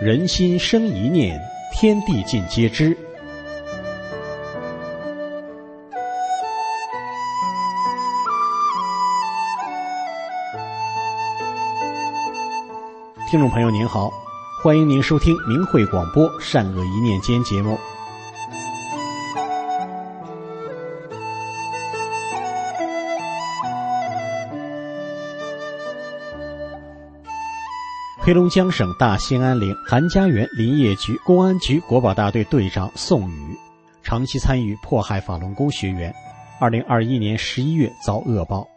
人心生一念，天地尽皆知。听众朋友您好，欢迎您收听明慧广播《善恶一念间》节目。黑龙江省大兴安岭韩家园林业局公安局国保大队队长宋宇，长期参与迫害法轮功学员。二零二一年十一月遭恶报，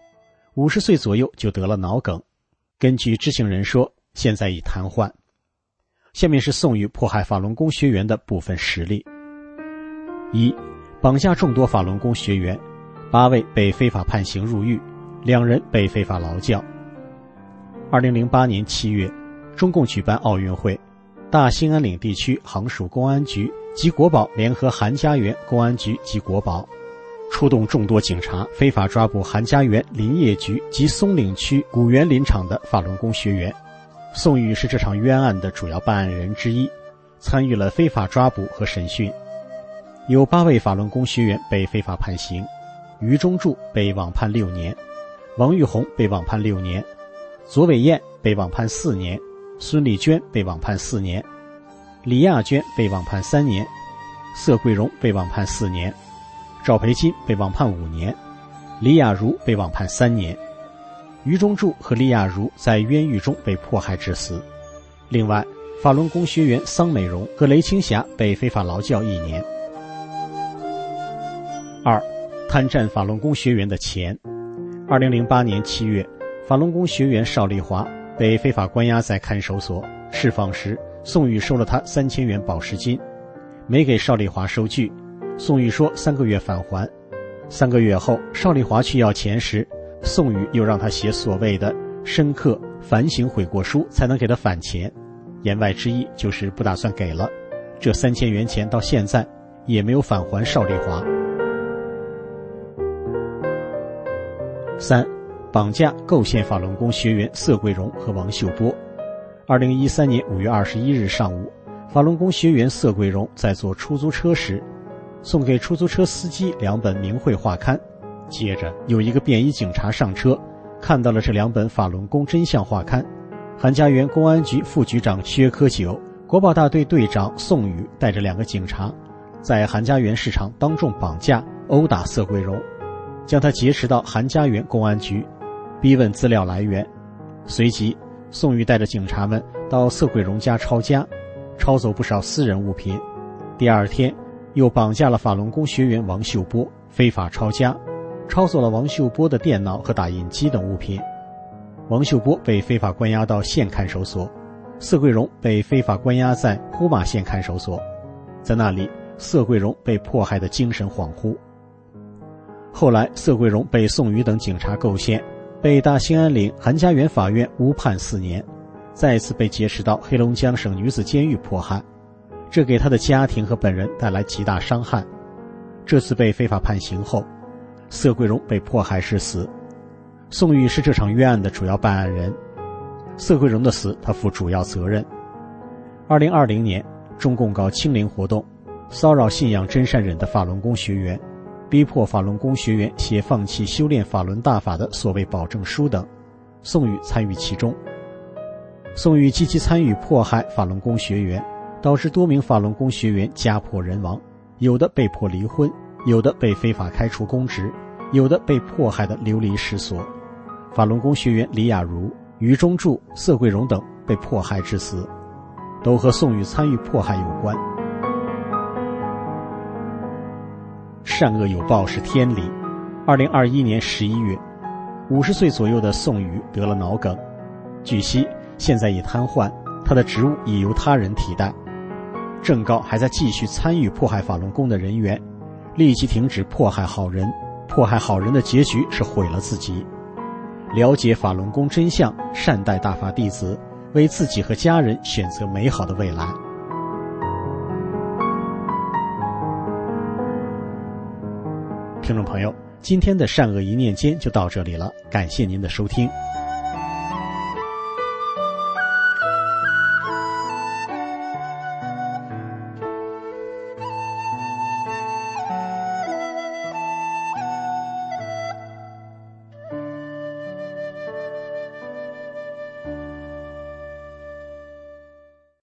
五十岁左右就得了脑梗。根据知情人说，现在已瘫痪。下面是宋宇迫害法轮功学员的部分实例：一、绑架众多法轮功学员，八位被非法判刑入狱，两人被非法劳教。二零零八年七月。中共举办奥运会，大兴安岭地区行署公安局及国保联合韩家园公安局及国保，出动众多警察，非法抓捕韩家园林业局及松岭区古园林场的法轮功学员。宋宇是这场冤案的主要办案人之一，参与了非法抓捕和审讯。有八位法轮功学员被非法判刑，于中柱被网判六年，王玉红被网判六年，左伟燕被网判四年。孙丽娟被网判四年，李亚娟被网判三年，色桂荣被网判四年，赵培金被网判五年，李雅茹被网判三年。于中柱和李雅茹在冤狱中被迫害致死。另外，法轮功学员桑美荣和雷青霞被非法劳教一年。二，贪占法轮功学员的钱。二零零八年七月，法轮功学员邵丽华。被非法关押在看守所，释放时，宋宇收了他三千元保释金，没给邵丽华收据。宋宇说三个月返还。三个月后，邵丽华去要钱时，宋宇又让他写所谓的深刻反省悔过书，才能给他返钱。言外之意就是不打算给了。这三千元钱到现在也没有返还邵丽华。三。绑架构陷法轮功学员色桂荣和王秀波。二零一三年五月二十一日上午，法轮功学员色桂荣在坐出租车时，送给出租车司机两本名绘画刊。接着，有一个便衣警察上车，看到了这两本法轮功真相画刊。韩家园公安局副局长薛科九、国保大队队长宋宇带着两个警察，在韩家园市场当众绑架、殴打色桂荣，将他劫持到韩家园公安局。逼问资料来源，随即宋玉带着警察们到色桂荣家抄家，抄走不少私人物品。第二天，又绑架了法轮功学员王秀波，非法抄家，抄走了王秀波的电脑和打印机等物品。王秀波被非法关押到县看守所，色桂荣被非法关押在呼玛县看守所，在那里，色桂荣被迫害的精神恍惚。后来，色桂荣被宋宇等警察构陷。被大兴安岭韩家园法院误判四年，再次被劫持到黑龙江省女子监狱迫害，这给他的家庭和本人带来极大伤害。这次被非法判刑后，色桂荣被迫害致死。宋玉是这场冤案的主要办案人，色桂荣的死他负主要责任。二零二零年，中共搞清零活动，骚扰信仰真善忍的法轮功学员。逼迫法轮功学员写放弃修炼法轮大法的所谓保证书等，宋宇参与其中。宋宇积极参与迫害法轮功学员，导致多名法轮功学员家破人亡，有的被迫离婚，有的被非法开除公职，有的被迫害的流离失所。法轮功学员李雅茹、于中柱、色桂荣等被迫害致死，都和宋宇参与迫害有关。善恶有报是天理。二零二一年十一月，五十岁左右的宋宇得了脑梗，据悉现在已瘫痪，他的职务已由他人替代。正告还在继续参与迫害法轮功的人员，立即停止迫害好人。迫害好人的结局是毁了自己。了解法轮功真相，善待大法弟子，为自己和家人选择美好的未来。听众朋友，今天的善恶一念间就到这里了，感谢您的收听。